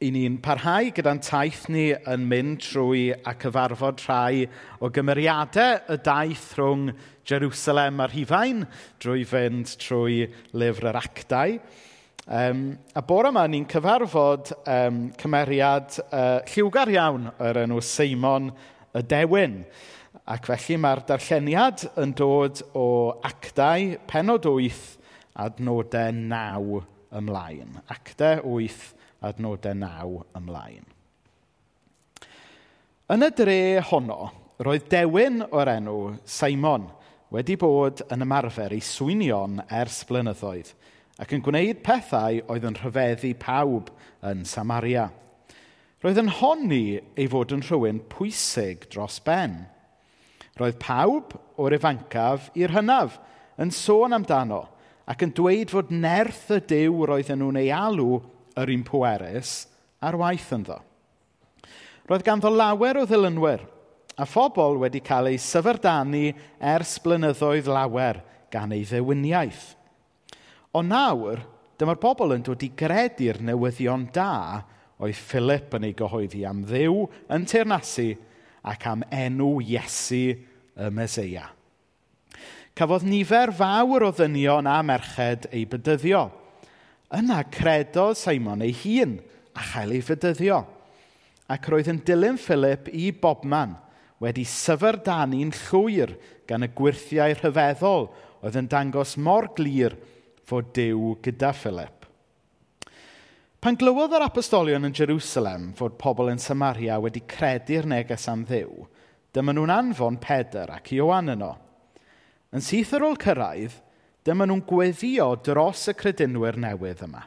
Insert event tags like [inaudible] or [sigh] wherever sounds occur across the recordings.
i ni'n parhau gyda'n taith ni yn mynd trwy a cyfarfod rhai o gymeriadau y daith rhwng Jerusalem a'r Hifain drwy fynd trwy lyfr yr actau. Um, a bore yma ni'n cyfarfod um, cymeriad uh, lliwgar iawn o'r enw Seimon y Dewin. Ac felly mae'r darlleniad yn dod o actau penod 8 adnodau 9 ymlaen. Actau 8 adnodau naw ymlaen. Yn y dre honno, roedd dewin o'r enw Seimon wedi bod yn ymarfer i swynion ers blynyddoedd ac yn gwneud pethau oedd yn rhyfeddu pawb yn Samaria. Roedd yn honni ei fod yn rhywun pwysig dros ben. Roedd pawb o'r ifancaf i'r hynaf yn sôn amdano ac yn dweud fod nerth y dew roedd nhw'n ei alw yr un pwerus ar waith ynddo. Roedd ganddo lawer o ddilynwyr a phobl wedi cael ei syfrdanu ers blynyddoedd lawer gan ei ddewiniaeth. Ond nawr, dyma'r bobl yn dod i gredu'r newyddion da oedd Philip yn ei gyhoeddi am ddiw yn teirnasu ac am enw Iesu y Meseia. Cafodd nifer fawr o ddynion a merched ei bydyddio – Yna credodd Simon ei hun a chael ei fydyddio. Ac roedd yn dilyn Philip i bobman wedi syferdanu'n llwyr gan y gwirthiau rhyfeddol oedd yn dangos mor glir fod Dyw gyda Philip. Pan glywodd yr apostolion yn Jerusalem fod pobl yn Samaria wedi credu'r neges am ddew, dyma nhw'n anfon Pedr ac Ioan yno. Yn syth ar ôl cyrraedd, dyma nhw'n gweddio dros y credinwyr newydd yma.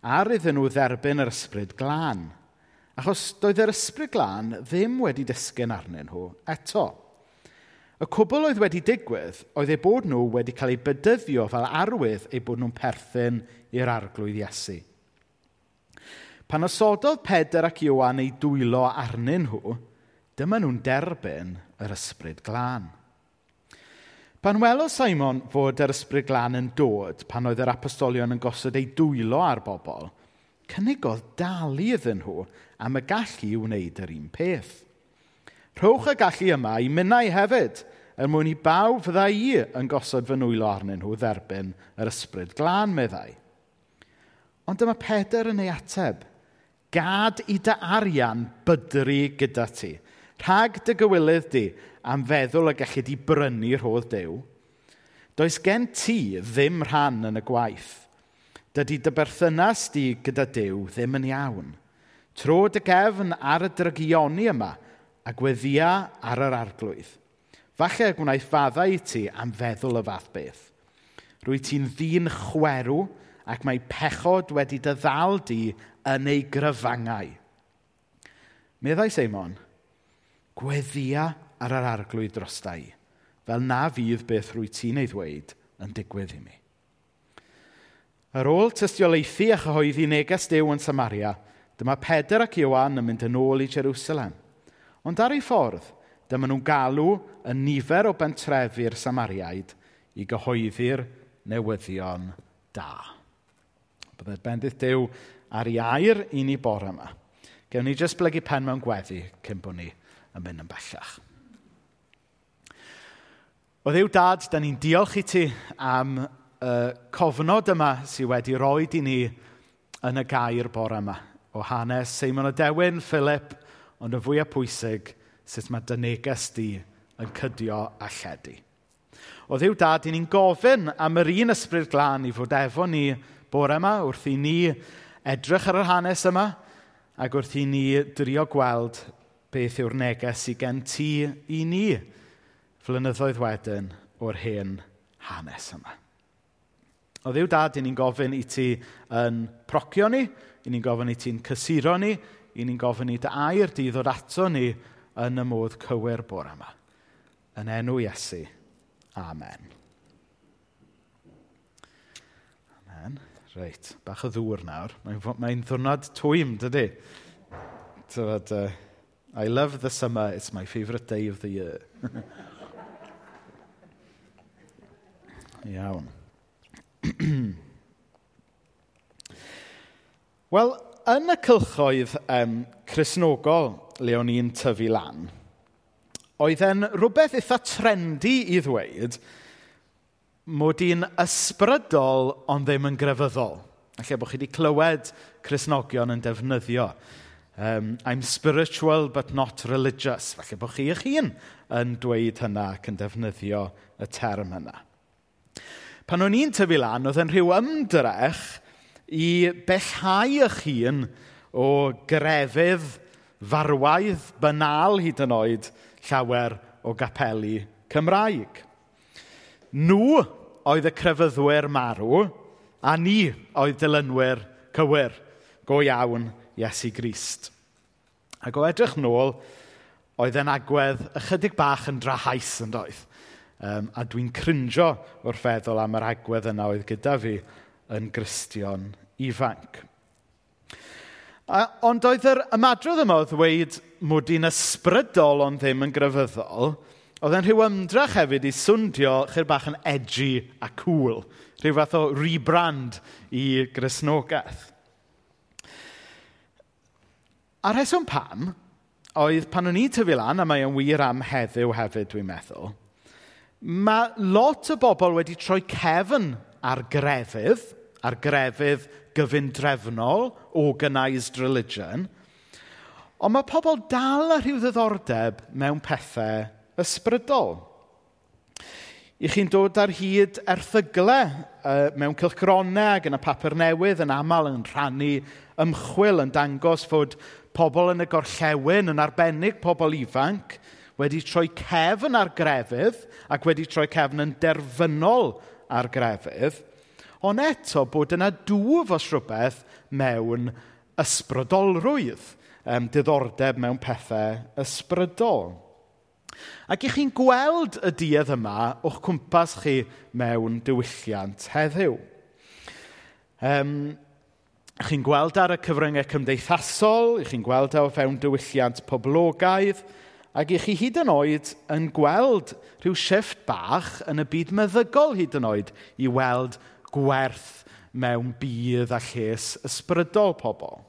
Ar iddyn nhw dderbyn yr ysbryd glân. Achos doedd yr ysbryd glân ddim wedi disgyn arnyn nhw eto. Y cwbl oedd wedi digwydd oedd eu bod nhw wedi cael eu bydyddio fel arwydd eu bod nhw'n perthyn i'r arglwydd Iesu. Pan osododd Pedr ac Iwan eu dwylo arnyn nhw, dyma nhw'n derbyn yr ysbryd glân. Pan welodd Simon fod yr ysbryd glân yn dod pan oedd yr apostolion yn gosod ei dwylo ar bobl, cynnigodd dalu iddyn nhw am y gallu i wneud yr un peth. Rhowch y gallu yma i minnau hefyd, er mwyn i bawb fydda i yn gosod fy nwylo arnyn nhw dderbyn yr ysbryd glân meddai. Ond dyma Peder yn ei ateb. Gad i dy arian bydru gyda ti Rhag dy gywilydd di am feddwl y gallu di brynu rhodd dew, does gen ti ddim rhan yn y gwaith. Dydy dy berthynas di gyda dew ddim yn iawn. Tro dy gefn ar y drygioni yma a gweddia ar yr arglwydd. Falle gwnaeth faddau i ti am feddwl y fath beth. Rwy ti'n ddyn chwerw ac mae pechod wedi dy ddal di yn ei gryfangau. Meddai Seimon, gweddia ar yr arglwydd drosta fel na fydd beth rwy ti'n ei ddweud yn digwydd i mi. Ar ôl tystiolaethu a chyhoeddi neges Dew yn Samaria, dyma Peder ac Iwan yn mynd yn ôl i Jerusalem. Ond ar ei ffordd, dyma nhw'n galw y nifer o bentrefi'r Samariaid i gyhoeddi'r newyddion da. Byddai'r bendith Dew ar ei air i ni bore yma. Gewn ni jyst blygu pen mewn gweddi cyn bod ni yn mynd yn bellach. O ddiw dad, da ni'n diolch i ti am y cofnod yma sydd wedi rhoi i ni yn y gair bore yma. O hanes Seimon o Dewin, Philip, ond y fwyaf pwysig, sut mae dy neges di yn cydio a lledu. O ddiw dad, ni'n gofyn am yr un ysbryd glân i fod efo ni bore yma wrth i ni edrych ar yr hanes yma ac wrth i ni drio gweld beth yw'r neges i gen ti i ni flynyddoedd wedyn o'r hen hanes yma. O ddiw dad, i ni'n gofyn i ti yn procio ni, i ni'n gofyn i ti'n cysuro ni, i ni'n gofyn i dy air di ddod ato ni yn y modd cywir bore yma. Yn enw Iesu. Amen. Amen. Reit, bach o ddŵr nawr. Mae'n mae, mae ddwrnod twym, dydy? Tyfod, uh, I love the summer, it's my favourite day of the year. Iawn. Wel, yn y cylchoedd um, chrysnogol le o'n i'n tyfu lan, oedd e'n rhywbeth eitha trendy i ddweud mod i'n ysbrydol ond ddim yn grefyddol. Alla bod chi wedi clywed Cresnogion yn defnyddio Um, I'm spiritual but not religious. Falle bod chi eich hun yn dweud hynna ac yn defnyddio y term yna. Pan o'n i'n tyfu lan, oedd yn rhyw ymdrech i bellhau eich hun o grefydd farwaidd banal hyd yn oed llawer o gapeli Cymraeg. Nhw oedd y crefyddwyr marw, a ni oedd dilynwyr cywir. Go iawn Iesu Grist. Ac o edrych nôl, oedd e'n agwedd ychydig bach yn drahais yn doedd. Um, a dwi'n crinjo wrth feddwl am yr agwedd yna oedd gyda fi yn gristion ifanc. A, ond oedd yr ymadrodd yma o ddweud mod i'n ysbrydol ond ddim yn grefyddol, oedd e'n rhyw ymdrach hefyd i swndio chyr bach yn edgy a cool. Rhyw fath o rebrand i grisnogaeth. A rheswm pam oedd pan o'n i tyfu lan, a mae o'n wir am heddiw hefyd dwi'n meddwl, mae lot o bobl wedi troi cefn ar grefydd, ar grefydd gyfundrefnol, organised religion, ond mae pobl dal â rhyw ddiddordeb mewn pethau ysbrydol. I chi'n dod ar hyd erthyglau uh, mewn cylchgronau ac yn y papur newydd yn aml yn rhannu ymchwil yn dangos fod pobl yn y gorllewin, yn arbennig pobl ifanc, wedi troi cefn ar grefydd ac wedi troi cefn yn derfynol ar grefydd, ond eto bod yna dŵf os rhywbeth mewn ysbrydolrwydd, um, diddordeb mewn pethau ysbrydol. Ac i chi'n gweld y duedd yma o'ch cwmpas chi mewn diwylliant heddiw. Um, chi'n gweld ar y cyfryngau cymdeithasol, i chi'n gweld o fewn diwylliant poblogaidd, ac i chi hyd yn oed yn gweld rhyw shifft bach yn y byd meddygol hyd yn oed i weld gwerth mewn bydd a lles ysbrydol pobl.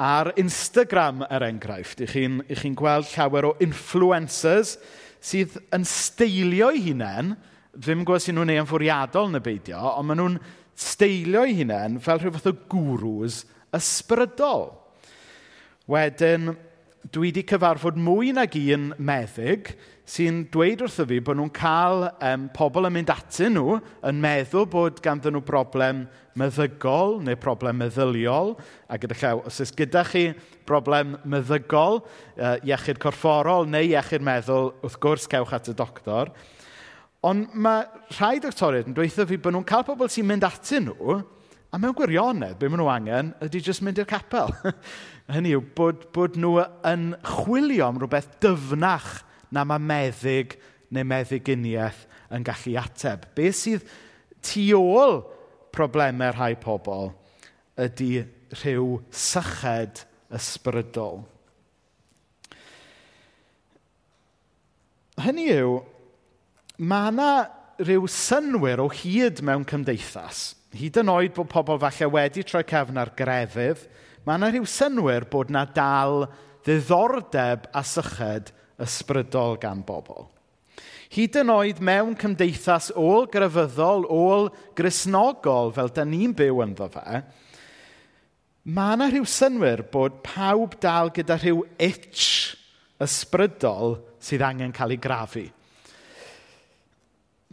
Ar Instagram, er enghraifft, i chi'n chi gweld llawer o influencers sydd yn steilio'u hunain, ddim gwybod sy'n nhw'n ei yn y beidio, ond maen nhw'n steilio'u hunain fel rhyw fath o gwrws ysbrydol. Wedyn, dwi wedi cyfarfod mwy nag un meddyg sy'n dweud wrtho fi bod nhw'n cael um, pobl yn mynd atyn nhw yn meddwl bod ganddyn nhw broblem meddygol neu problem meddyliol. A gyda llaw, os oes gyda chi broblem meddygol, uh, iechyd corfforol neu iechyd meddwl, wrth gwrs cewch at y doctor. Ond mae rhai doctoriaid yn dweithio fi bod nhw'n cael pobl sy'n mynd atyn nhw, a mewn gwirionedd, be maen nhw angen, ydy jyst mynd i'r capel. [laughs] Hynny yw, bod, bod nhw yn chwilio am rhywbeth dyfnach na mae meddyg neu meddyginiaeth yn gallu ateb. Be sydd tu ôl problemau rhai pobl ydy rhyw syched ysbrydol. Hynny yw, mae yna rhyw synwyr o hyd mewn cymdeithas, hyd yn oed bod pobl falle wedi troi cefn ar grefydd, mae yna rhyw synwyr bod na dal ddiddordeb a syched ysbrydol gan bobl. Hyd yn oed mewn cymdeithas ôl grefyddol, ôl grisnogol fel da ni'n byw ynddo fe, mae yna rhyw synwyr bod pawb dal gyda rhyw itch ysbrydol sydd angen cael ei grafu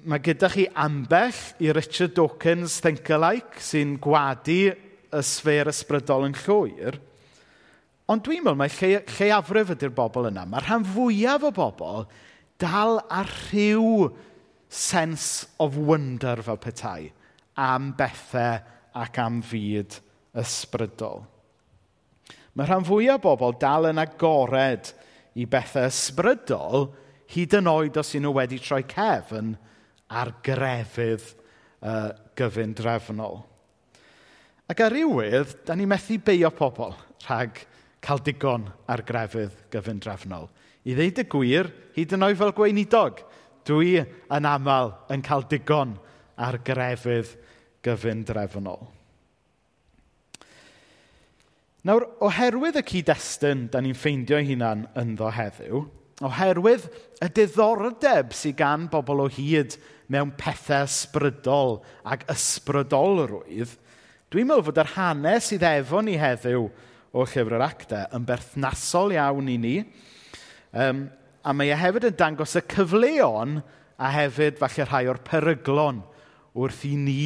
mae gyda chi ambell i Richard Dawkins think-alike sy'n gwadu y sfer ysbrydol yn llwyr. Ond dwi'n meddwl mae lle, lleafrif ydy'r bobl yna. Mae'r rhan fwyaf o bobl dal ar rhyw sense of wonder fel petai am bethau ac am fyd ysbrydol. Mae rhan fwyaf o bobl dal yn agored i bethau ysbrydol hyd yn oed os y'n nhw wedi troi cefn yn a'r grefydd uh, gyfyn drefnol. Ac ar rywydd, da ni methu beio pobl rhag cael digon ar grefydd gyfyn drefnol. I ddeud y gwir, hyd yn oed fel gweinidog, dwi yn aml yn cael digon ar grefydd gyfyn drefnol. Nawr, oherwydd y cyd-destun da ni'n ffeindio hunan ynddo heddiw, Oherwydd y diddordeb sydd gan bobl o hyd mewn pethau ysbrydol ac ysbrydolrwydd, dwi'n meddwl fod yr hanes sydd efo ni heddiw o Llyfr yr Actau yn berthnasol iawn i ni, um, a mae e hefyd yn dangos y cyfleon a hefyd falle rhai o'r peryglon wrth i ni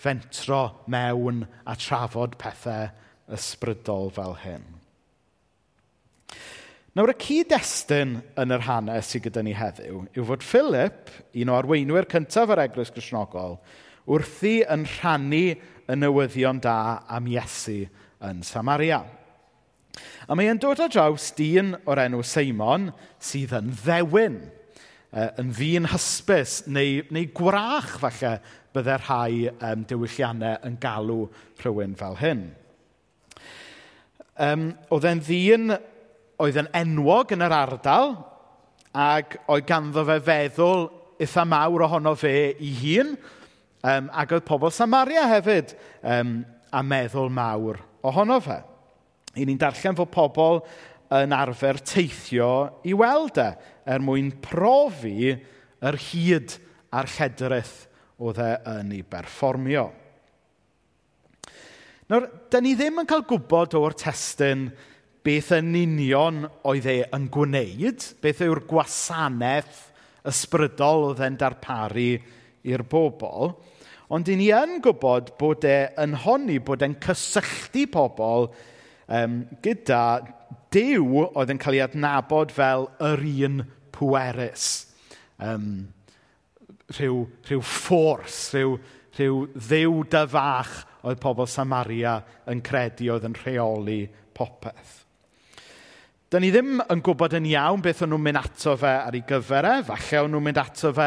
fentro mewn a trafod pethau ysbrydol fel hyn. Nawr, y cyd-destun yn yr hanes sydd gyda ni heddiw yw fod Philip, un o arweinwyr cyntaf yr Eglwys Gristnogol, wrthi yn rhannu y newyddion da am Iesu yn Samaria. A mae e'n dod o draws dyn o'r enw Seimon sydd yn ddewin, yn ddyn hysbys neu, neu gwrach falle byddai rhai um, diwylliannau yn galw rhywun fel hyn. Um, oedd e'n ddyn oedd yn enwog yn yr ardal ac oedd ganddo fe feddwl eitha mawr ohono fe ei hun um, ac oedd pobl Samaria hefyd um, a meddwl mawr ohono fe. I ni'n darllen fod pobl yn arfer teithio i weld e er mwyn profi yr hyd a'r lledrith oedd e yn ei berfformio. Nawr, da ni ddim yn cael gwybod o'r testyn beth yn union oedd e yn gwneud, beth yw'r gwasanaeth ysbrydol oedd e'n darparu i'r bobl, ond i ni yn gwybod bod e yn honni bod e'n cysylltu pobl um, gyda Dyw oedd yn cael ei adnabod fel yr un pwerus. Um, rhyw, rhyw ffors, rhyw, rhyw ddew dyfach oedd pobl Samaria yn credu oedd yn rheoli popeth. Da ni ddim yn gwybod yn iawn beth o'n nhw'n mynd ato fe ar ei gyfer e. Falle o'n nhw'n mynd ato fe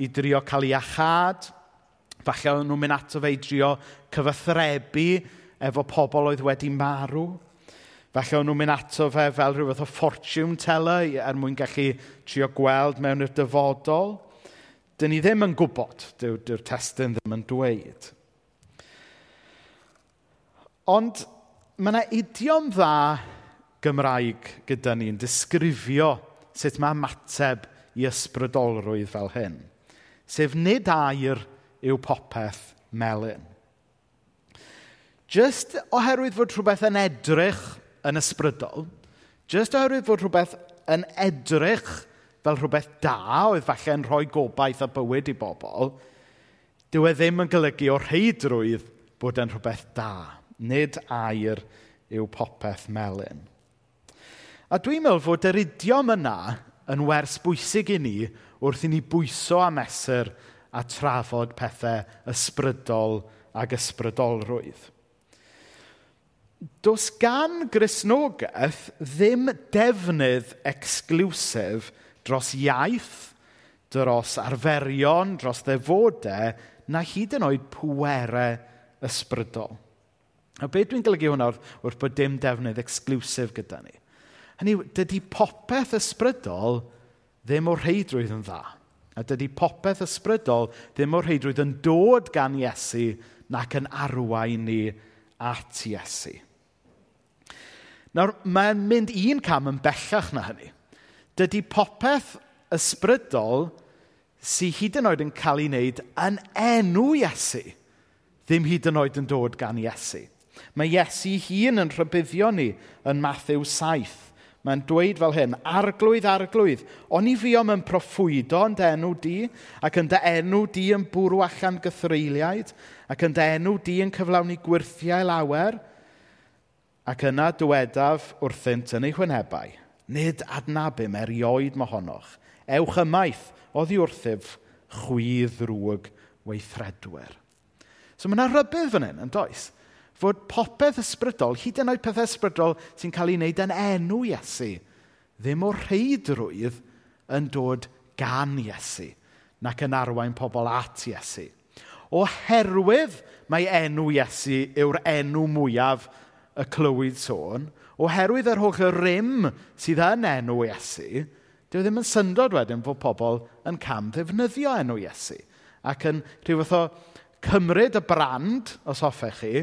i drio cael ei achad. Falle o'n nhw'n mynd ato fe i drio cyfathrebu efo pobl oedd wedi marw. Falle o'n nhw'n mynd ato fe fel rhywbeth o fortune teller er mwyn gallu trio gweld mewn i'r dyfodol. Dyn ni ddim yn gwybod, dyw'r dyw testyn ddim yn dweud. Ond mae yna idiom dda Gymraeg gyda ni'n disgrifio sut mae ymateb i ysbrydolrwydd fel hyn. Sef nid air yw popeth melyn. Just oherwydd fod rhywbeth yn edrych yn ysbrydol, just oherwydd fod rhywbeth yn edrych fel rhywbeth da oedd falle'n rhoi gobaith a bywyd i bobl, dyw e ddim yn golygu o rheidrwydd bod e'n rhywbeth da. Nid air yw popeth melyn. A dwi'n meddwl fod yr idiom yna yn wers bwysig i ni wrth i ni bwyso a mesur a trafod pethau ysbrydol ac ysbrydolrwydd. Does gan grisnogaeth ddim defnydd exclusif dros iaith, dros arferion, dros ddefodau, na hyd yn oed pwerau ysbrydol. A beth dwi'n golygu hwnna wrth, wrth bod dim defnydd exclusif gyda ni? Hynny, dydy popeth ysbrydol ddim o'r rheidrwydd yn dda. A dydy popeth ysbrydol ddim o'r rheidrwydd yn dod gan Iesu nac yn arwain ni at Iesu. Nawr, mae'n mynd un cam yn bellach na hynny. Dydy popeth ysbrydol sy'n hyd yn oed yn cael ei wneud yn enw Iesu, ddim hyd yn oed yn dod gan Iesu. Mae Iesu hun yn rhybuddio ni yn Matthew 7. Mae'n dweud fel hyn, arglwydd, arglwydd, o'n i fiom yn proffwydo yn dy enw di, ac yn dy enw di yn bwrw allan gythreiliaid, ac yn dy enw di yn cyflawni gwirthiau lawer, ac yna dywedaf wrthynt yn ei hwynebau. Nid adnabym erioed mohonoch. Ewch ymaith oddi wrthyf chwydd rwg weithredwyr. So mae yna rybydd fan hyn, yn does? fod popeth ysbrydol, hyd yn oed pethau ysbrydol sy'n cael ei wneud yn enw Iesu, ddim o rheidrwydd yn dod gan Iesu, nac yn arwain pobl at Iesu. Oherwydd mae enw Iesu yw'r enw mwyaf y clywyd sôn, oherwydd yr holl rym sydd yn enw Iesu, dyw e ddim yn syndod wedyn fod pobl yn cam ddefnyddio enw Iesu ac yn rhyw fath o cymryd y brand, os hoffech chi,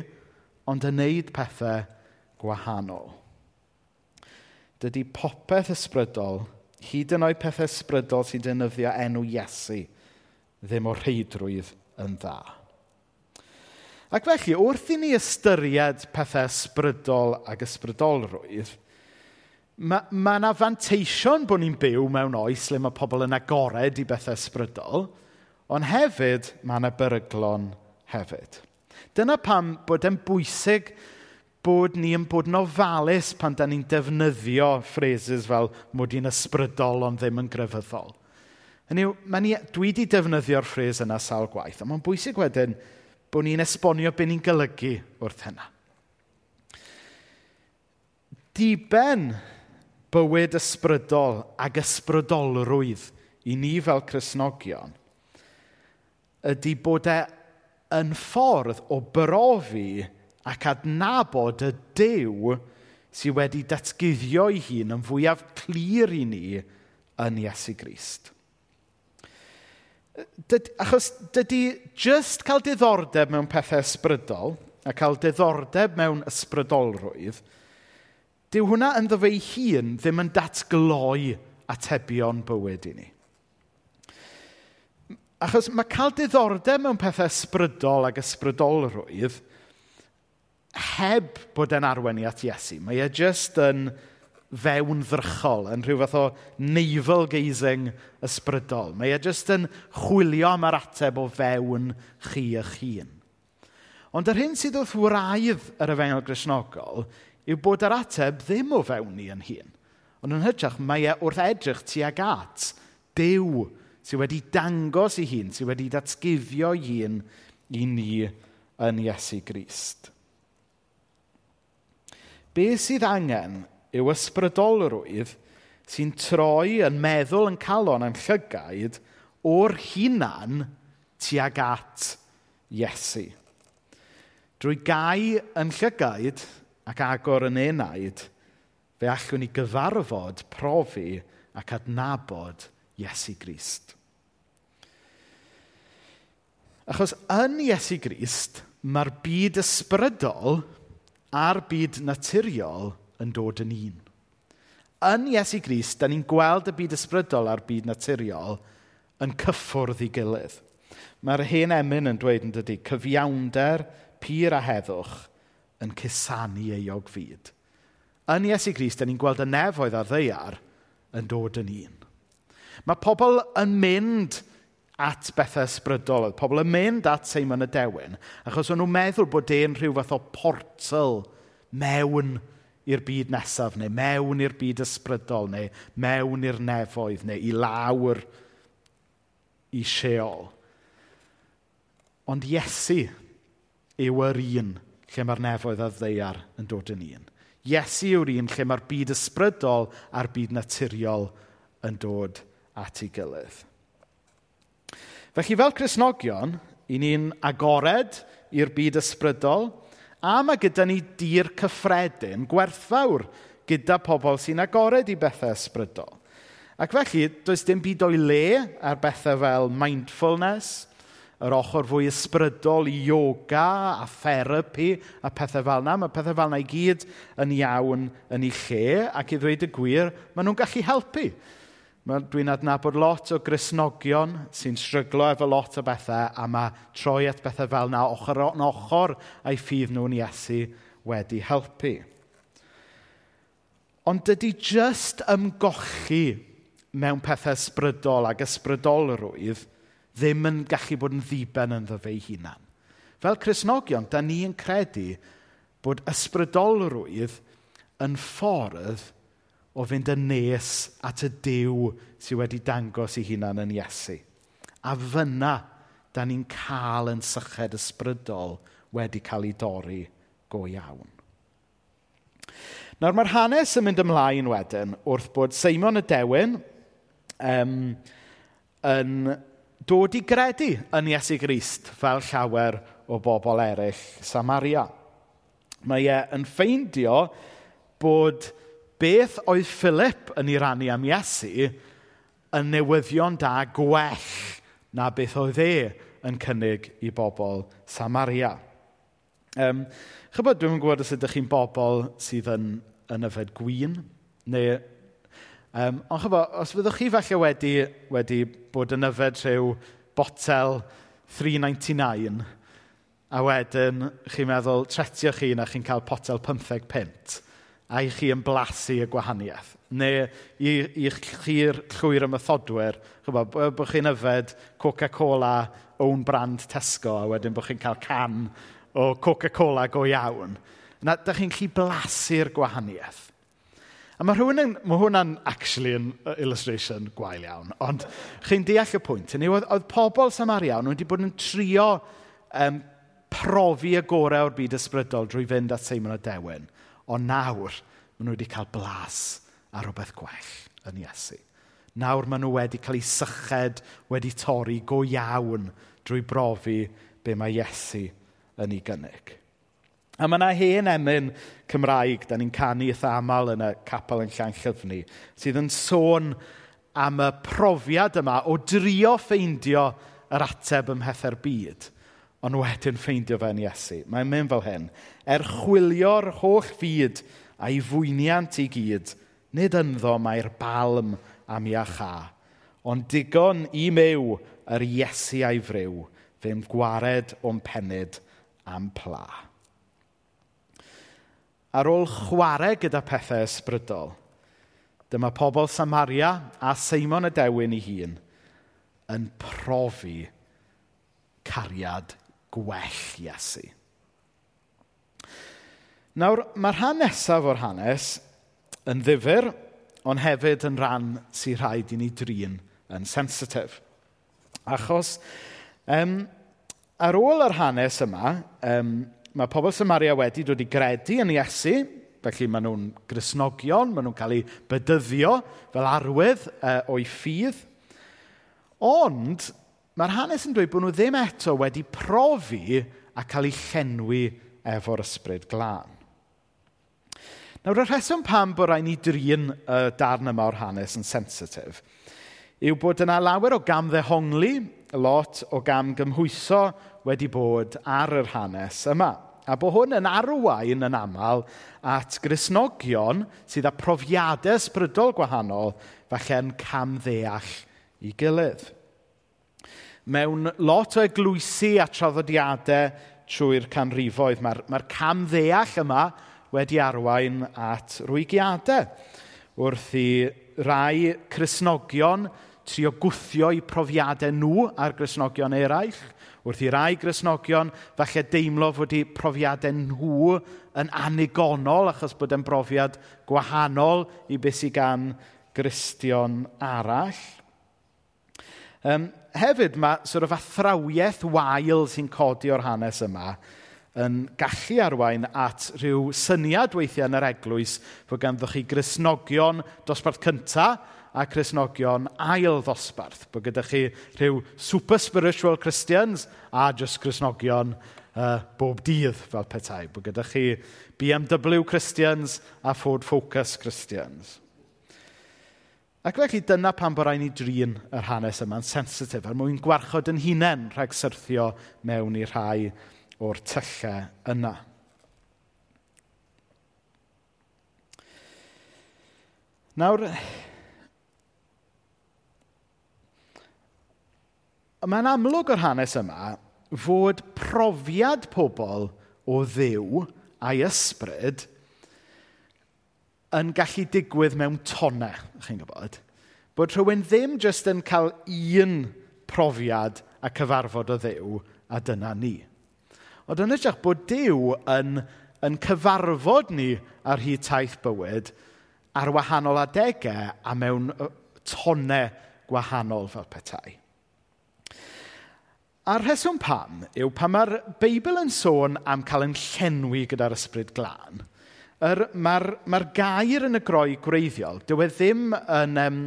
ond yn neud pethau gwahanol. Dydy popeth ysbrydol, hyd yn oed pethau ysbrydol sy'n defnyddio enw Iesu, ddim o reidrwydd yn dda. Ac felly, wrth i ni ystyried pethau ysbrydol ac ysbrydolrwydd, mae yna ma fanteision bod ni'n byw mewn oes le mae pobl yn agored i bethau ysbrydol, ond hefyd mae yna beryglon hefyd. Dyna pam bod e'n bwysig bod ni yn bod yn ofalus pan da ni'n defnyddio phrases fel mod i'n ysbrydol ond ddim yn grefyddol. Hynny yw, ni, dwi wedi defnyddio'r ffres yna sawl gwaith, ond mae'n bwysig wedyn bod ni'n esbonio be ni'n golygu wrth hynna. Diben bywyd ysbrydol ag ysbrydolrwydd i ni fel Cresnogion ydy bod e yn ffordd o brofi ac adnabod y dew sydd wedi datguddio ei hun yn fwyaf clir i ni yn Iesu Grist. Dyd, achos dydy jyst cael diddordeb mewn pethau ysbrydol a cael diddordeb mewn ysbrydolrwydd, dyw hwnna ynddo fe ei hun ddim yn datgloi atebion bywyd i ni. Achos mae cael diddordeb mewn pethau ysbrydol ac ysbrydolrwydd heb bod e'n arwen i at Iesu. Mae e jyst yn fewn ddrychol, yn rhyw fath o navel-gazing ysbrydol. Mae e jyst yn chwilio am yr ateb o fewn chi eich hun. Ond yr hyn sydd wrth wraidd yr efengel grisnogol yw bod yr ateb ddim o fewn ni yn hun. Ond yn hytrach, mae e wrth edrych tuag at dew sydd wedi dangos ei hun, sydd wedi datgifio ei hun i ni yn Iesu Grist. Be sydd angen yw ysbrydolrwydd sy'n troi yn meddwl yn calon am llygaid o'r hunan tuag at Iesu. Drwy gau yn llygaid ac agor yn enaid, fe allwn ni gyfarfod, profi ac adnabod Iesu Grist. Achos yn Iesu Grist, mae'r byd ysbrydol a'r byd naturiol yn dod yn un. Yn Iesu Grist, da ni'n gweld y byd ysbrydol a'r byd naturiol yn cyffwrdd i gilydd. Mae'r hen emyn yn dweud yn dydy, cyfiawnder, pur a heddwch yn cusanu euog fyd. Yn Iesu Grist, da ni'n gweld y nefoedd a ddeiar yn dod yn un. Mae pobl yn mynd at bethau ysbrydol. Oedd pobl yn mynd at Seimon y Dewin, achos o'n nhw'n meddwl bod e'n rhyw fath o portal mewn i'r byd nesaf, neu mewn i'r byd ysbrydol, neu mewn i'r nefoedd, neu i lawr i sheol. Ond Iesu yw yr un lle mae'r nefoedd a ddeiar yn dod yn un. Iesu yw'r un lle mae'r byd ysbrydol a'r byd naturiol yn dod at ei gilydd. Felly fel Cresnogion, i ni'n agored i'r byd ysbrydol, a mae gyda ni dir cyffredin gwerthfawr gyda pobl sy'n agored i bethau ysbrydol. Ac felly, does dim byd o'i le ar bethau fel mindfulness, yr ochr fwy ysbrydol i yoga a therapi a pethau fel yna. Mae pethau fel yna i gyd yn iawn yn ei lle ac i ddweud y gwir, maen nhw'n gallu helpu Dwi'n adnabod lot o grisnogion sy'n stryglo efo lot o bethau a mae troi at bethau fel na ochr yn ochr a'i ffydd nhw'n Iesu wedi helpu. Ond dydy jyst ymgochi mewn pethau ysbrydol ac ysbrydolrwydd ddim yn gallu bod yn ddiben ynddo fe ei hunan. Fel Cresnogion, da ni yn credu bod ysbrydolrwydd yn ffordd o fynd yn nes at y dew sydd wedi dangos ei hunan yn Iesu. A fyna, da ni'n cael yn syched ysbrydol wedi cael ei dorri go iawn. Nawr mae'r hanes yn mynd ymlaen wedyn wrth bod Seimon y Dewin um, yn dod i gredu yn Iesu Grist fel llawer o bobl eraill Samaria. Mae e yn ffeindio bod beth oedd Philip yn ei rannu am Iesu yn newyddion da gwell na beth oedd e yn cynnig i bobl Samaria. Um, Chybod, dwi'n gwybod os ydych chi'n bobl sydd yn, yn yfed gwyn, neu... Um, ond chybod, os fyddwch chi falle wedi, wedi bod yn yfed rhyw botel 399, a wedyn chi'n meddwl, tretio chi na chi'n cael potel 15 pint a i chi yn blasu y gwahaniaeth. Neu i, i chi'r llwyr y methodwyr, chybod, bod chi'n yfed Coca-Cola own brand Tesco a wedyn bod chi'n cael can o Coca-Cola go iawn. Na, da chi'n chi blasu'r gwahaniaeth. A mae rhywun yn, mae hwnna'n actually yn illustration gwael iawn, ond chi'n deall y pwynt. Yn oedd, oedd pobl Samariawn wedi bod yn trio um, profi y gorau o'r byd ysbrydol drwy fynd at Seimon o Dewen. Ond nawr, maen nhw wedi cael blas ar rhywbeth gwell yn Iesu. Nawr maen nhw wedi cael eu syched wedi torri go iawn drwy brofi be mae Iesu yn ei gynnig. A mae yna hen emyn Cymraeg, da ni'n canu eitha aml yn y capel yn llan llyfni, sydd yn sôn am y profiad yma o drio ffeindio yr ateb ymhethau'r byd – ond wedyn ffeindio fe'n Iesu. Mae'n mynd fel hyn. Er chwilio'r holl fyd a'i fwyniant i gyd, nid ynddo mae'r balm am iacha, ond digon i mew yr Iesu a'i fryw, fe'n gwared o'n penyd am pla. Ar ôl chwarae gyda pethau ysbrydol, dyma pobl Samaria a Seimon y Dewin ei hun yn profi cariad gwell Iesu. Nawr, mae'r rhan nesaf o'r hanes yn ddifur, ond hefyd yn rhan sy'n rhaid i ni drin yn sensitif. Achos, um, ar ôl yr hanes yma, um, mae pobl Samaria wedi dod i gredu yn Iesu, felly maen nhw'n grisnogion, maen nhw'n cael eu bydyddio fel arwydd uh, o'i ffydd. Ond mae'r hanes yn dweud bod nhw ddim eto wedi profi a cael eu llenwi efo'r ysbryd glân. Nawr, y rheswm pam bod rhaid ni drin y darn yma o'r hanes yn sensitif yw bod yna lawer o gam ddehongli, lot o gam gymhwyso wedi bod ar yr hanes yma. A bod hwn yn arwain yn aml at grisnogion sydd â profiadau sbrydol gwahanol falle'n cam ddeall i gilydd mewn lot o eglwysi a traddodiadau trwy'r canrifoedd. Mae'r mae cam ddeall yma wedi arwain at rwygiadau wrth i rai chrysnogion trio gwthio i profiadau nhw ar grisnogion eraill, wrth i rai grisnogion falle deimlo fod eu profiadau nhw yn anigonol achos bod e'n brofiad gwahanol i beth sydd gan gristion arall. Um, hefyd mae sort of athrawiaeth wael sy'n codi o'r hanes yma yn gallu arwain at rhyw syniad weithiau yn yr eglwys fod ganddo chi grisnogion dosbarth cynta a Cristnogion ail ddosbarth. Bod gyda chi rhyw super spiritual Christians a just Cristnogion uh, bob dydd fel petai. Bod gyda chi BMW Christians a Ford Focus Christians. Ac felly dyna pan bod rhaid ni drin yr hanes yma'n sensitif er mwyn gwarchod yn hunain rhag syrthio mewn i rhai o'r tyllau yna. Nawr, mae'n amlwg o'r hanes yma fod profiad pobl o ddiw a'i ysbryd yn gallu digwydd mewn tonau, chi'n gwybod. Bod rhywun ddim jyst yn cael un profiad a cyfarfod o ddew a dyna ni. Ond yn ytrach bod Dyw yn, yn cyfarfod ni ar hyd taith bywyd ar wahanol adegau a mewn tonau gwahanol fel petai. A'r rheswm pam yw pan mae'r Beibl yn sôn am cael yn llenwi gyda'r ysbryd glân, er, mae'r, mae'r gair yn y groi gwreiddiol, dyw e ddim yn um,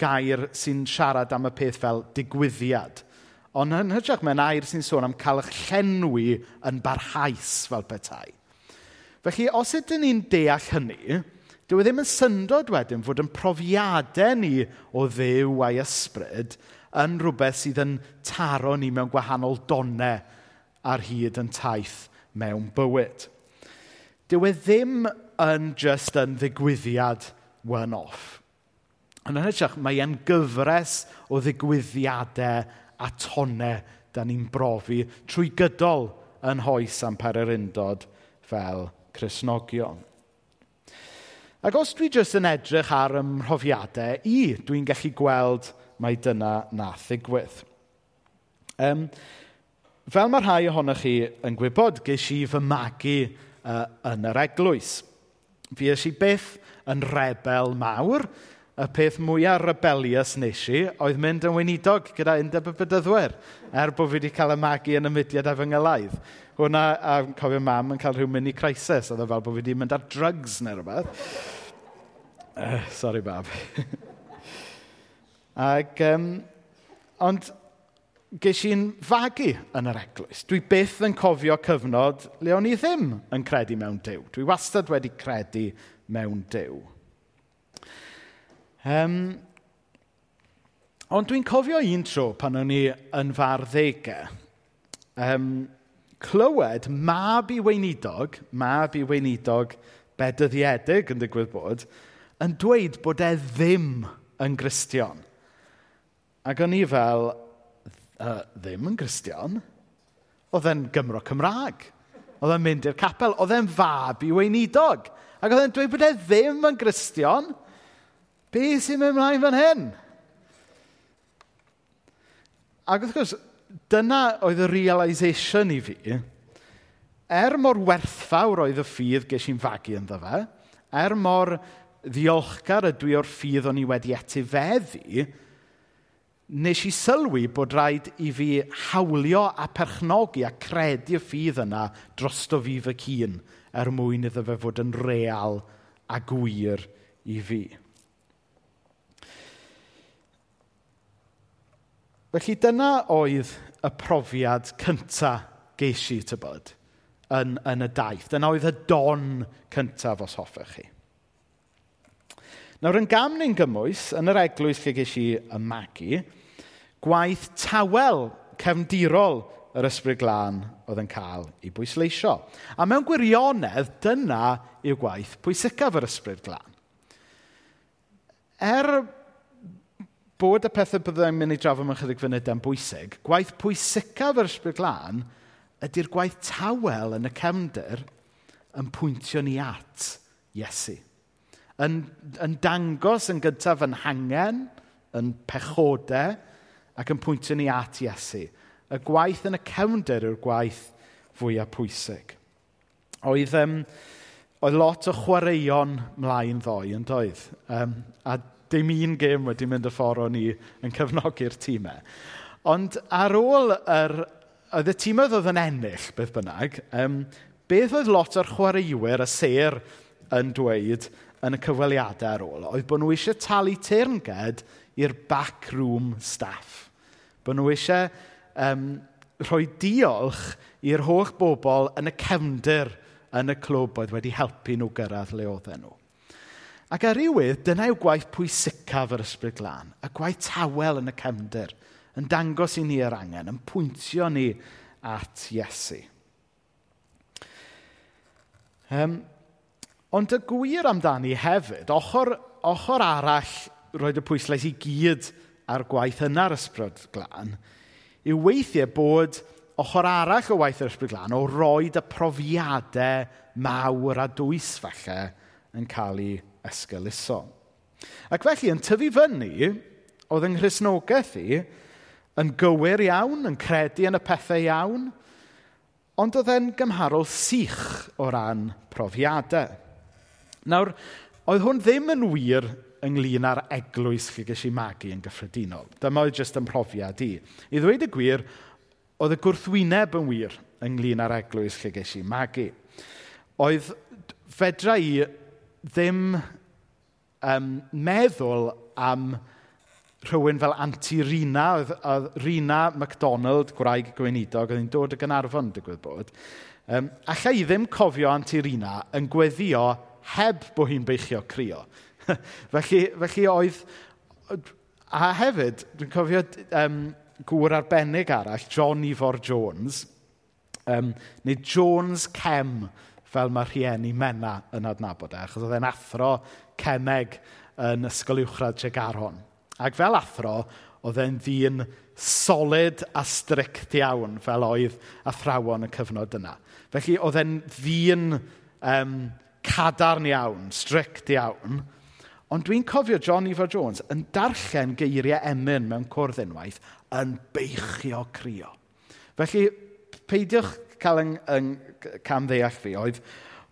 gair sy'n siarad am y peth fel digwyddiad. Ond yn hytrach mae'n air sy'n sôn am cael eich llenwi yn barhaus fel petai. Felly, os ydyn ni'n deall hynny, dyw e ddim yn syndod wedyn fod yn profiadau ni o ddew a'i ysbryd yn rhywbeth sydd yn taro ni mewn gwahanol donau ar hyd yn taith mewn bywyd dyw e ddim yn just yn ddigwyddiad one-off. Ond yn hytrach, mae e'n gyfres o ddigwyddiadau a tonau da ni'n brofi trwy gydol yn hoes am pererindod fel Cresnogion. Ac os dwi jyst yn edrych ar ymhrofiadau i, dwi'n gallu gweld mai dyna nath ddigwydd. Um, fel mae rhai ohonych chi yn gwybod, ges i fy magu uh, yn yr eglwys. Fi eisiau byth yn rebel mawr, y peth mwyaf rebelius nes i oedd mynd yn weinidog gyda undeb y bydyddwyr, er bod fi wedi cael y magu yn y mudiad efo ngylaidd. Hwna, a cofio mam yn cael rhyw mini crisis, oedd e fel bod fi wedi mynd ar drugs neu rhywbeth. Uh, eh, sorry, bab. [laughs] Ac, um, ond ges i'n fagu yn yr eglwys. Dwi byth yn cofio cyfnod le o'n i ddim yn credu mewn Dyw. Dwi wastad wedi credu mewn Dyw. Um, ond dwi'n cofio un tro pan o'n i yn far ddegau. Um, clywed mab i weinidog, mab i weinidog bedyddiedig yn digwydd bod, yn dweud bod e ddim yn gristion. Ac o'n i fel, uh, ddim yn Gristion. Oedd e'n Gymro Cymraeg. Oedd e'n mynd i'r capel. Oedd e'n fab i weinidog. Ac oedd e'n dweud bod e ddim yn Gristion. Be sy'n mynd ymlaen fan hyn? Ac wrth gwrs, dyna oedd y realisation i fi. Er mor werthfawr oedd y ffydd ges i'n fagu ynddo fe, er mor ddiolchgar ydw i o'r ffydd o'n i wedi etifeddu, nes i sylwi bod rhaid i fi hawlio a perchnogi a credu'r ffydd yna drosto fi fy hun er mwyn iddo fe fod yn real a gwir i fi. Felly dyna oedd y profiad cyntaf geis i tybod yn, yn y daith. Dyna oedd y don cyntaf os hoffech chi. Nawr yn gam ni'n gymwys, yn yr eglwys lle geis i ymagu, gwaith tawel cefndirol yr ysbryd glân oedd yn cael ei bwysleisio. A mewn gwirionedd, dyna yw gwaith pwysicaf yr ysbryd glân. Er bod y pethau byddai'n mynd i drafod mewn chydig funud yn bwysig, gwaith pwysicaf yr ysbryd glân ydy'r gwaith tawel yn y cefndir yn pwyntio ni at Iesu. Yn, yn dangos yn gyntaf yn hangen, yn pechodau, ac yn pwyntio ni at Iesu. Y gwaith yn y cewnder yw'r gwaith fwyaf pwysig. Oedd, um, oedd lot o chwaraeon mlaen ddoi yn doedd. Um, a dim un gêm wedi mynd y ffordd o'n i yn cefnogi'r tîmau. Ond ar ôl yr... Oedd y tîm oedd yn ennill, beth bynnag, um, beth oedd lot o'r chwaraewyr y ser yn dweud yn y cyfweliadau ar ôl, oedd bod nhw eisiau talu teirnged i'r backroom staff. Bo nhw eisiau um, rhoi diolch i'r holl bobl yn y cefndir yn y clwb oedd wedi helpu nhw gyrraedd le oedd nhw. Ac ar rywydd, dyna yw gwaith pwysicaf yr ysbryd glân, y gwaith tawel yn y cefndir, yn dangos i ni yr angen, yn pwyntio ni at Iesu. Um, ond y gwir amdani hefyd, ochr, ochr arall roed y pwyslais i gyd ar gwaith yna'r ysbryd glân, yw weithiau bod ochr arall o waith yr ysbryd glân o roed y profiadau mawr a dwys falle yn cael ei ysgyluso. Ac felly, yn tyfu fyny, oedd yng Nghrisnogaeth i yn gywir iawn, yn credu yn y pethau iawn, ond oedd e'n gymharol sych o ran profiadau. Nawr, oedd hwn ddim yn wir ynglyn â'r eglwys lle ges i magu yn gyffredinol. Dyma oedd jyst yn profiad i. I ddweud y gwir, oedd y gwrthwyneb yn wir ynglyn â'r eglwys lle ges i magu. Oedd fedra i ddim um, meddwl am rhywun fel Anti Rina, oedd, oedd Rina MacDonald, gwraig gweinidog, oedd hi'n dod y Gynarfon, digwydd bod. Um, allai i ddim cofio Anti Rina yn gweddio heb bod hi'n beichio crio. [laughs] felly, felly oedd... A hefyd, dwi'n cofio um, gŵr arbennig arall, John Ifor Jones, um, neu Jones Cem, fel mae rhieni Mena yn adnabod e, achos oedd e'n athro cemeg yn ysgol uwchradd Tregaron. Ac fel athro, oedd e'n ddyn solid a strict iawn fel oedd athrawon y cyfnod yna. Felly oedd e'n ddyn um, cadarn iawn, strict iawn, Ond dwi'n cofio John Efa Jones yn darllen geiriau emyn mewn cwrdd unwaith yn beichio crio. Felly, peidiwch cael yng, yng cam ddeall fi, oedd,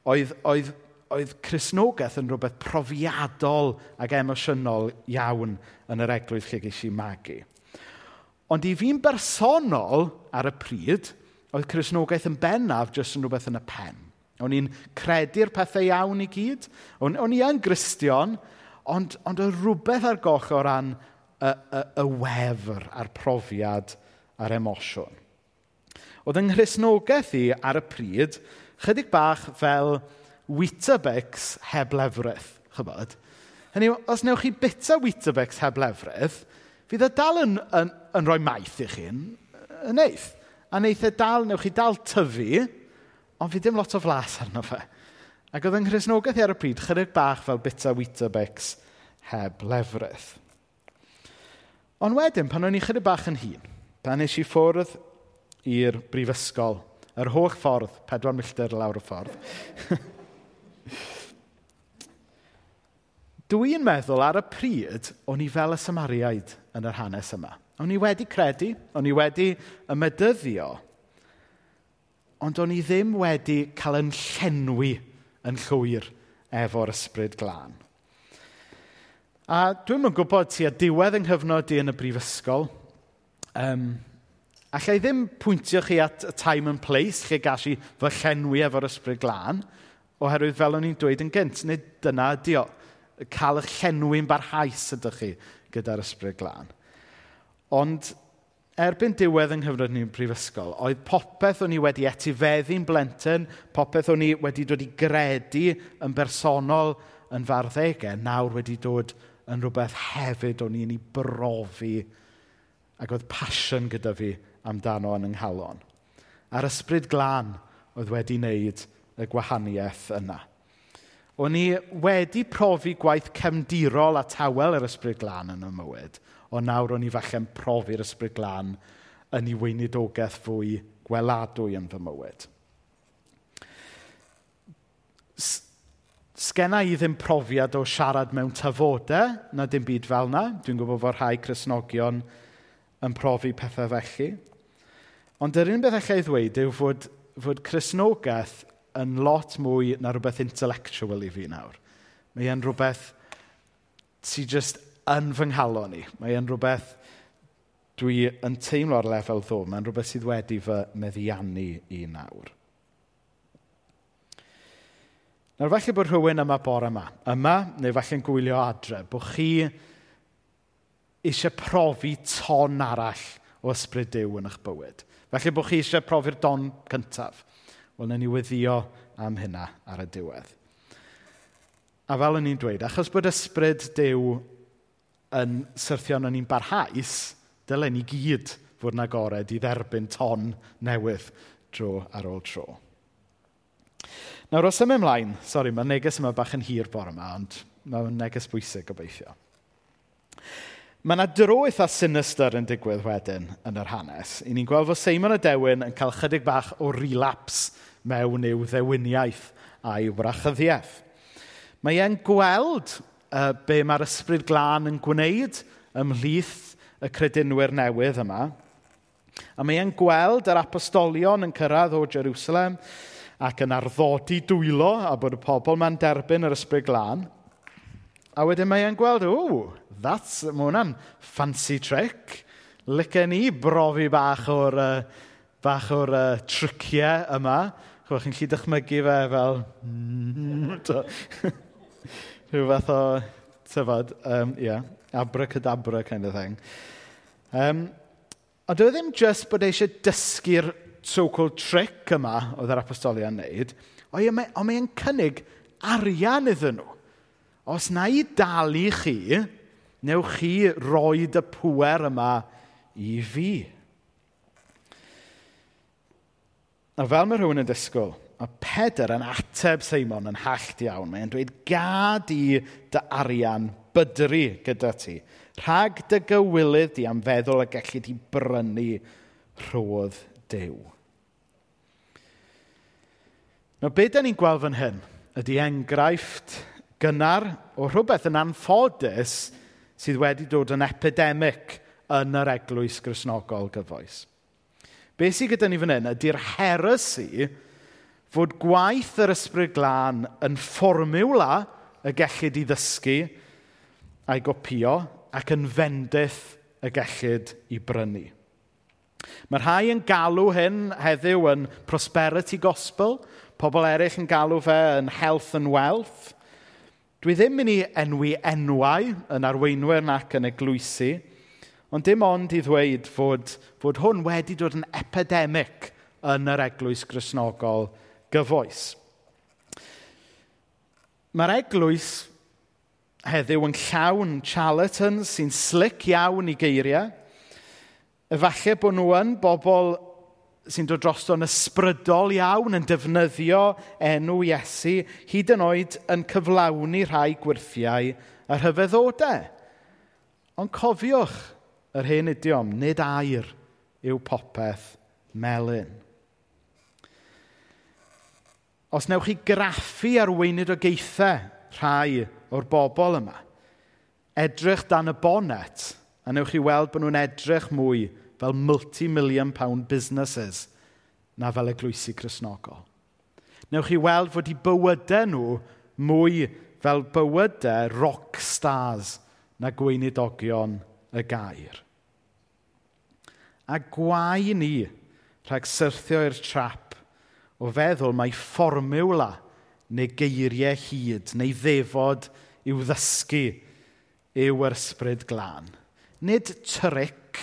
oedd, oedd, oedd Cresnogaeth yn rhywbeth profiadol ac emosiynol iawn yn yr eglwys lle geis i magu. Ond i fi'n bersonol ar y pryd, oedd Cresnogaeth yn bennaf jyst yn rhywbeth yn y pen. O'n i'n credu'r pethau iawn i gyd. O'n, on i yn gristion, Ond, ond oedd rhywbeth ar goch o ran y, y, y wefr a'r profiad a'r emosiwn. Oedd yng nghrisnogaeth i ar y pryd, chydig bach fel Weetabix heb lefrith, chybod? Hynny os newch chi bita Weetabix heb lefrith, fydd e dal yn, yn, yn rhoi maith i chi'n yn neith. A neith e dal, newch chi dal tyfu, ond fydd dim lot o flas arno fe. Ac oedd yng Nghrisnogaeth ar y pryd chydig bach fel bita Weetabix heb lefrith. Ond wedyn, pan o'n i chydig bach yn hun, pan nes i ffwrdd i'r brifysgol, yr holl ffordd, pedwar milltir lawr y ffordd, [laughs] dwi'n meddwl ar y pryd o'n i fel y Samariaid yn yr hanes yma. O'n i wedi credu, o'n i wedi ymedyddio, ond o'n i ddim wedi cael yn llenwi yn llwyr efo'r ysbryd glân. A dwi'n mynd gwybod ti a diwedd yng nghyfnod i yn y brifysgol. Um, allai ddim pwyntio chi at y time and place lle gas i fy llenwi efo'r ysbryd glân, oherwydd fel o'n i'n dweud yn gynt, nid dyna ydi o, cael eich llenwi'n barhaus ydych chi gyda'r ysbryd glân. Ond erbyn diwedd yng nghyfnod ni'n prifysgol, oedd popeth o'n i wedi etifeddu'n blentyn, popeth o'n i wedi dod i gredu yn bersonol yn farddegau, nawr wedi dod yn rhywbeth hefyd o'n i'n ei brofi ac oedd passion gyda fi amdano yn ynghalon. A'r ysbryd glân oedd wedi wneud y gwahaniaeth yna. O'n i wedi profi gwaith cefndirol a tawel yr ysbryd glân yn y mywyd – o nawr o'n i falle'n profi'r ysbryd glân yn ei weinidogaeth fwy gweladwy yn fy mywyd. Sgenna i ddim profiad o siarad mewn tyfodau, na dim byd fel yna. Dwi'n gwybod fod rhai chrysnogion yn profi pethau felly. Ond yr un beth eich ei ddweud yw fod, fod chrysnogaeth yn lot mwy na rhywbeth intellectual i fi nawr. Mae e'n rhywbeth sy'n just yn fy nghalon ni. Mae e'n rhywbeth dwi yn teimlo ar lefel ddo. Mae'n rhywbeth sydd wedi fy meddiannu i nawr. Nawr falle bod rhywun yma bore yma, yma neu falle'n gwylio adre, bod chi eisiau profi ton arall o ysbryd Dyw yn eich bywyd. Felly bod chi eisiau profi'r don cyntaf. Wel, na ni weddio am hynna ar y diwedd. A fel o'n i'n dweud, achos bod ysbryd Dyw yn syrthio yn ni'n barhaus, dylen ni gyd fod yn agored i dderbyn ton newydd dro ar ôl tro. Nawr, os ym ymlaen, sori, mae neges yma bach yn hir bore yma, ond mae'n neges bwysig gobeithio. Mae yna dro eitha sinister yn digwydd wedyn yn yr hanes. I ni'n gweld fod Seimon y Dewin yn cael chydig bach o relaps mewn i'w ddewiniaeth a'i wrachyddiaeth. Mae e'n gweld uh, be mae'r ysbryd glân yn gwneud ymhlith y credinwyr newydd yma. A mae e'n gweld yr apostolion yn cyrraedd o Jerusalem ac yn arddodi dwylo a bod y pobl ma'n derbyn yr ysbryd glân. A wedyn mae e'n gweld, o, that's, mae hwnna'n fancy trick. Licen ni brofi bach o'r, uh, bach o'r uh, triciau yma. Chwch, chi'n gallu dychmygu fe fel... Mm, [laughs] Rhyw fath o, tyfod, um, yeah, abracadabra kind of thing. Um, ond oedd ddim just bod eisiau dysgu'r so-called trick yma oedd yr apostolion yn neud, ond mae, ond cynnig arian iddyn nhw. Os na i dalu chi, newch chi roi y pwer yma i fi. A fel mae rhywun yn disgwyl, mae Pedr yn ateb Seimon yn hallt iawn. Mae'n dweud, gad i dy arian bydru gyda ti. Rhag dy gywilydd di am feddwl y gallu di brynu rhodd dew. Nawr, be da ni'n gweld fan hyn ydy enghraifft gynnar o rhywbeth yn anffodus sydd wedi dod yn epidemic yn yr eglwys grisnogol gyfoes. Be sydd gyda ni fan hyn ydy'r heresi fod gwaith yr ysbryd glân yn fformiwla y gellid i ddysgu a'i gopio ac yn fendith y gellid i brynu. Mae rhai yn galw hyn heddiw yn prosperity gospel, pobl eraill yn galw fe yn health and wealth. Dwi ddim mynd i enwi enwau yn arweinwyr nac yn eglwysu, ond dim ond i ddweud fod, fod hwn wedi dod yn epidemic yn yr eglwys grisnogol gyfoes. Mae'r eglwys heddiw yn llawn charlatans sy'n slic iawn i geiriau. Efallai bod nhw yn bobl sy'n dod droso'n ysbrydol iawn yn defnyddio enw Iesu, hyd yn oed yn cyflawni rhai gwirthiau a rhyfeddodau. Ond cofiwch yr hen idiom, nid air yw popeth melyn os newch chi graffu ar weinidogaethau rhai o'r bobl yma, edrych dan y bonet, a newch chi weld bod nhw'n edrych mwy fel multi-million pound businesses na fel eglwysi Cresnogol. Newch chi weld fod i bywydau nhw mwy fel bywydau rock stars na gweinidogion y gair. A gwai ni rhag syrthio i'r trap o feddwl mae fformiwla neu geiriau hyd neu ddefod i'w ddysgu yw yr ysbryd glân. Nid tric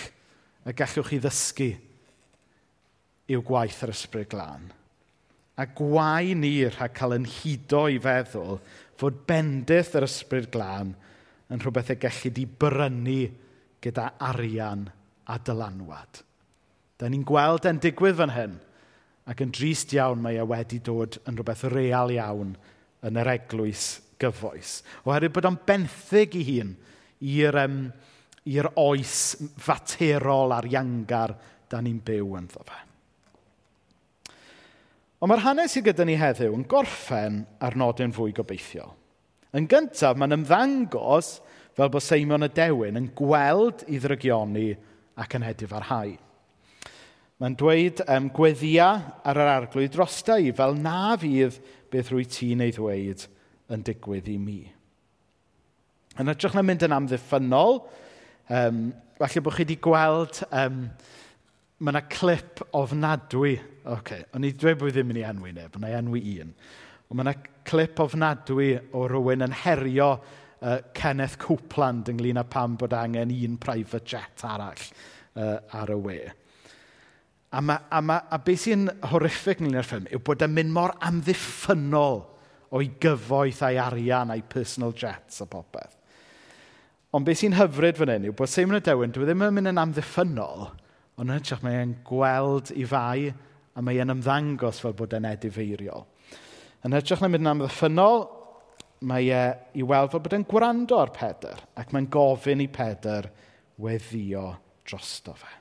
y gallwch chi ddysgu yw gwaith yr ysbryd glân. A gwai ni rhag cael yn hudo i feddwl fod bendith yr ysbryd glân yn rhywbeth y gallu di brynu gyda arian a dylanwad. Da ni'n gweld e'n digwydd fan hyn – Ac yn drist iawn mae e wedi dod yn rhywbeth real iawn yn yr eglwys gyfoes. Oherwydd bod o'n benthyg i hun i'r um, i'r oes faterol a'r iangar da ni'n byw yn fe. Ond mae'r hanes sydd gyda ni heddiw yn gorffen ar nodyn fwy gobeithiol. Yn gyntaf, mae'n ymddangos fel bod Seimon y Dewin yn gweld i ddrygioni ac yn hedif ar haid. Mae'n dweud um, gweddia ar yr arglwydd drosta i, fel na fydd beth rwy ti'n ei ddweud yn digwydd i mi. Yn ytrach na mynd yn amddiffynol, um, falle bod chi wedi gweld, um, mae yna clip ofnadwy. Oce, okay, o'n i dweud bod ddim yn ei enwi neb, ond ei enwi un. Ond mae yna clip ofnadwy o rywun yn herio uh, Kenneth Copeland ynglyn â pam bod angen un private jet arall uh, ar y we. A, ma, a, ma, a beth sy'n horrific ynglyn â'r ffilm yw bod e'n mynd mor amddiffynol o'i gyfoeth a'i arian a'i personal jets a popeth. Ond beth sy'n hyfryd fan hyn yw bod Simon y Dewn, dwi e ddim yn mynd yn amddiffynol, ond yn hytrach mae e'n gweld i fai a mae e'n ymddangos fel bod e'n edifeiriol. Yn hytrach na mynd yn amddiffynol, mae e i weld fel bod e'n gwrando ar Pedr ac mae'n gofyn i Pedr weddio drosto fe.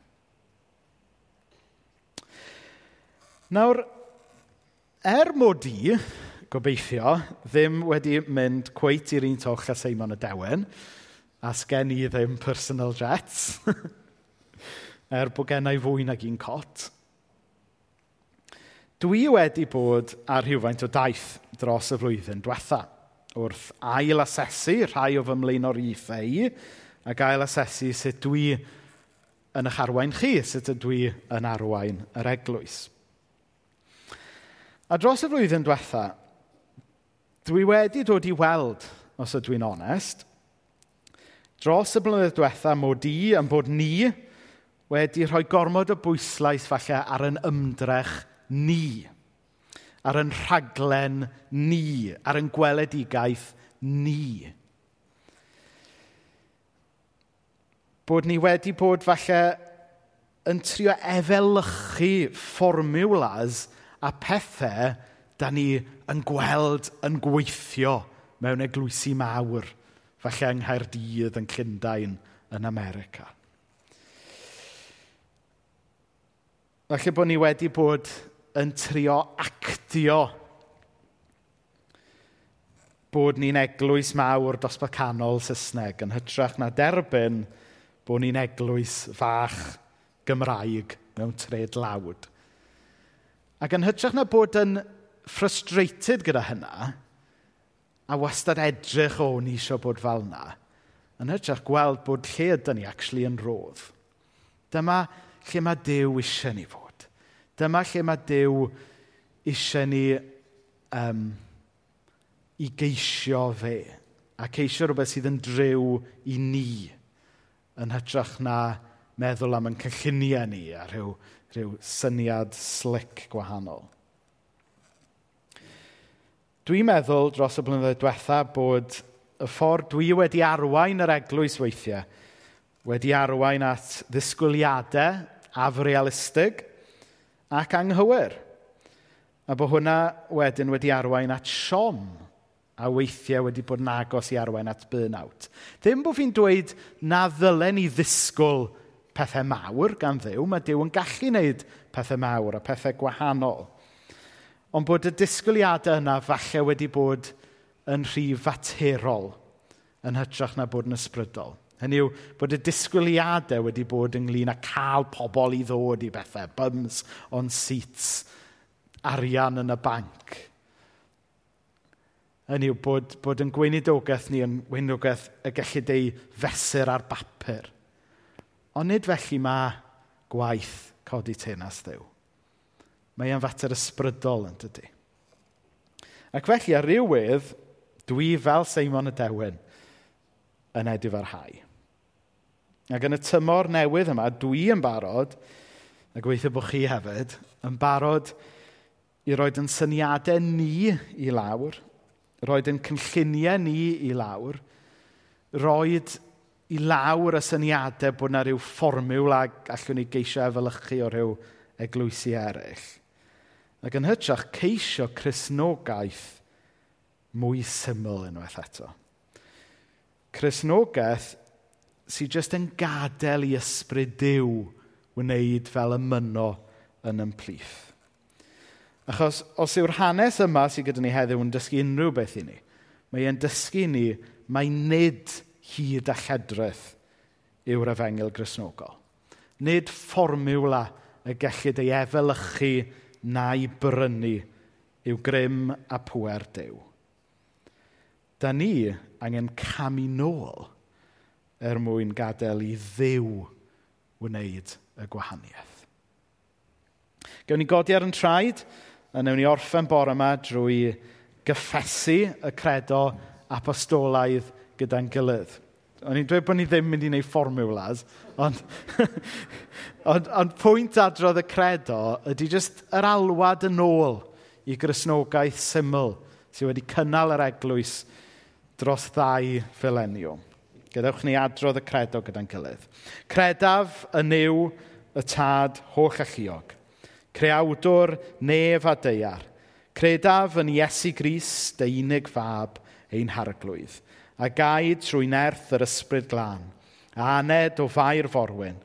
Nawr, er mod i, gobeithio, ddim wedi mynd cweit i'r un toch a Seimon y Dewen, a sgen i ddim personal jets, [laughs] er bod gennau fwy nag un cot, dwi wedi bod ar rhywfaint o daith dros y flwyddyn diwetha, wrth ail-asesu rhai o fy mlaenor i ac ail-asesu sut dwi yn eich arwain chi, sut ydw i yn arwain yr eglwys. A dros y flwyddyn diwetha, dwi wedi dod i weld, os ydw i'n onest, dros y blynyddoedd diwetha mod i yn bod ni wedi rhoi gormod o bwyslais falle ar yn ymdrech ni, ar yn rhaglen ni, ar yn gweledigaeth ni. Bod ni wedi bod falle yn trio efelychu fformiwlas a pethau da ni yn gweld yn gweithio mewn eglwysi mawr, falle yng Nghaerdydd, yn Llundain, yn America. Falle bod ni wedi bod yn trio actio bod ni'n eglwys mawr dosbarth canol Saesneg yn hytrach na derbyn bod ni'n eglwys fach Gymraeg mewn tred lawd. Ac yn hytrach na bod yn frustrated gyda hynna, a wastad edrych o, ni eisiau bod fel yna, yn hytrach gweld bod lle ydyn ni actually yn rodd. Dyma lle mae Dyw eisiau ni fod. Dyma lle mae Dyw eisiau ni um, i geisio fe. A ceisio rhywbeth sydd yn driw i ni yn hytrach na meddwl am yn cynlluniau ni a rhyw rhyw syniad slick gwahanol. Dwi'n meddwl dros y blynyddoedd diwetha bod y ffordd dwi wedi arwain yr eglwys weithiau wedi arwain at ddisgwyliadau afrealistig ac anghywir. A bod hwnna wedyn wedi arwain at siom a weithiau wedi bod yn agos i arwain at burnout. Ddim bod fi'n dweud na ddylen ni ddisgwyl pethau mawr gan ddew, mae Dyw yn gallu wneud pethau mawr a pethau gwahanol. Ond bod y disgwyliadau yna falle wedi bod yn rhy faterol yn hytrach na bod yn ysbrydol. Hynny yw, bod y disgwyliadau wedi bod ynglyn â cael pobl i ddod i bethau, bums on seats, arian yn y banc. Hynny yw, bod, bod yn gweinidogaeth ni yn gweinidogaeth y gallu deu fesur ar bapur Ond nid felly mae gwaith codi tenas ddew. Mae e'n fater ysbrydol yn dydy. Ac felly ar rywydd, dwi fel Seimon y Dewn yn edrych ar hau. Ac yn y tymor newydd yma, dwi yn barod, a gweithio bod chi hefyd, yn barod i roed yn syniadau ni i lawr, roed yn cynlluniau ni i lawr, roed i lawr y syniadau bod yna rhyw fformiwl a allwn ni geisio efelychu o rhyw eglwysi eraill. Ac yn hytrach, ceisio chrysnogaeth mwy syml unwaith eto. Chrysnogaeth sydd jyst yn gadael i ysbryd diw wneud fel y myno yn ymplith. Achos os yw'r hanes yma sydd gyda ni heddiw yn dysgu unrhyw beth i ni, mae e'n dysgu ni mae nid hyd a chedreth yw'r efengil grisnogol. Nid fformiwla y gellid ei efelychu na'i brynu yw grym a pwer dew. Da ni angen camu nôl er mwyn gadael i ddiw wneud y gwahaniaeth. Gewn ni godi ar yn traed, a newn ni orffen bore yma drwy gyffesu y credo apostolaidd gyda'n gilydd. O'n i'n dweud bod ni ddim mynd i wneud fformiwlas, ond, [laughs] ond, ond pwynt adrodd y credo ydy jyst yr alwad yn ôl i grisnogaeth syml sydd wedi cynnal yr eglwys dros ddau fileniwm. Gadewch ni adrodd y credo gyda'n gilydd. Credaf yn yw y tad holl a. Creawdwr nef a deiar. Credaf yn Iesu Gris, dy unig fab ein harglwydd a gaid trwy nerth yr ysbryd glân, a aned o fair forwyn.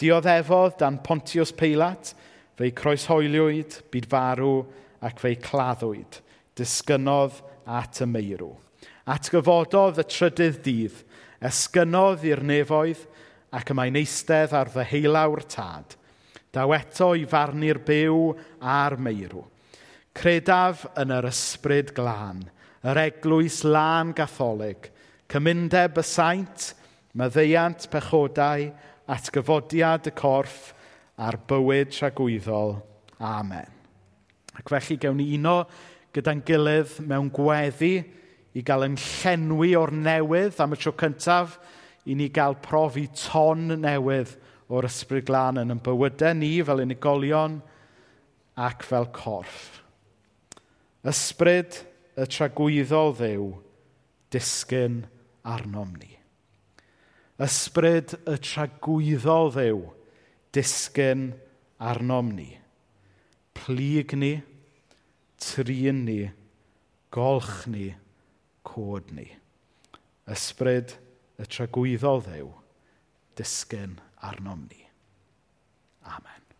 Dioddefodd dan Pontius Peilat, fe'i croeshoeliwyd, byd farw ac fe'i claddwyd, disgynodd at y meirw. Atgyfododd y trydydd dydd, esgynodd i'r nefoedd ac y mae'n eistedd ar ddeheulawr tad. Daweto i farnu'r byw a'r meirw. Credaf yn yr ysbryd glân – yr eglwys lan gatholig, cymundeb y saint, myddeiant pechodau, atgyfodiad y corff a'r bywyd tragwyddol. Amen. Ac felly gewn ni uno gyda'n gilydd mewn gweddi i gael yn llenwi o'r newydd am y tro cyntaf i ni gael profi ton newydd o'r ysbryd glân yn yn bywydau ni fel unigolion ac fel corff. Ysbryd y tragwyddol ddew disgyn arnom ni. Ysbryd y tragwyddol ddew disgyn arnom ni. Plig ni, trin ni, golch ni, cod ni. Ysbryd y tragwyddol ddew disgyn arnom ni. Amen.